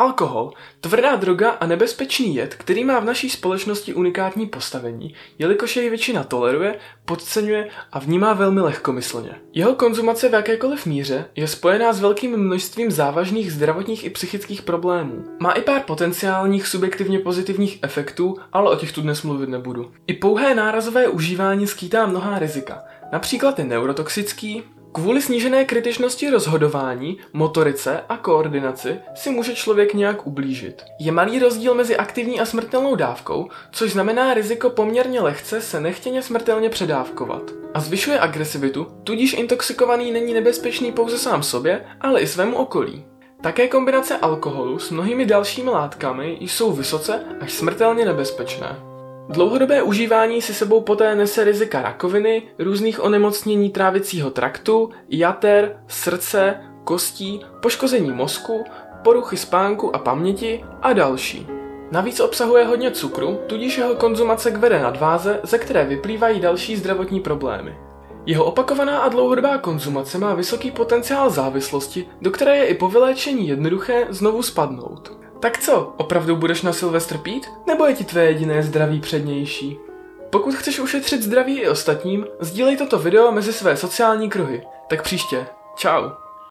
Alkohol, tvrdá droga a nebezpečný jed, který má v naší společnosti unikátní postavení, jelikož jej většina toleruje, podceňuje a vnímá velmi lehkomyslně. Jeho konzumace v jakékoliv míře je spojená s velkým množstvím závažných zdravotních i psychických problémů. Má i pár potenciálních subjektivně pozitivních efektů, ale o těch tu dnes mluvit nebudu. I pouhé nárazové užívání skýtá mnohá rizika. Například je neurotoxický, Kvůli snížené kritičnosti rozhodování, motorice a koordinaci si může člověk nějak ublížit. Je malý rozdíl mezi aktivní a smrtelnou dávkou, což znamená riziko poměrně lehce se nechtěně smrtelně předávkovat. A zvyšuje agresivitu, tudíž intoxikovaný není nebezpečný pouze sám sobě, ale i svému okolí. Také kombinace alkoholu s mnohými dalšími látkami jsou vysoce až smrtelně nebezpečné. Dlouhodobé užívání si sebou poté nese rizika rakoviny, různých onemocnění trávicího traktu, jater, srdce, kostí, poškození mozku, poruchy spánku a paměti a další. Navíc obsahuje hodně cukru, tudíž jeho konzumace kvede nadváze, ze které vyplývají další zdravotní problémy. Jeho opakovaná a dlouhodobá konzumace má vysoký potenciál závislosti, do které je i po vyléčení jednoduché znovu spadnout. Tak co, opravdu budeš na Silvestr pít? Nebo je ti tvé jediné zdraví přednější? Pokud chceš ušetřit zdraví i ostatním, sdílej toto video mezi své sociální kruhy. Tak příště. Ciao.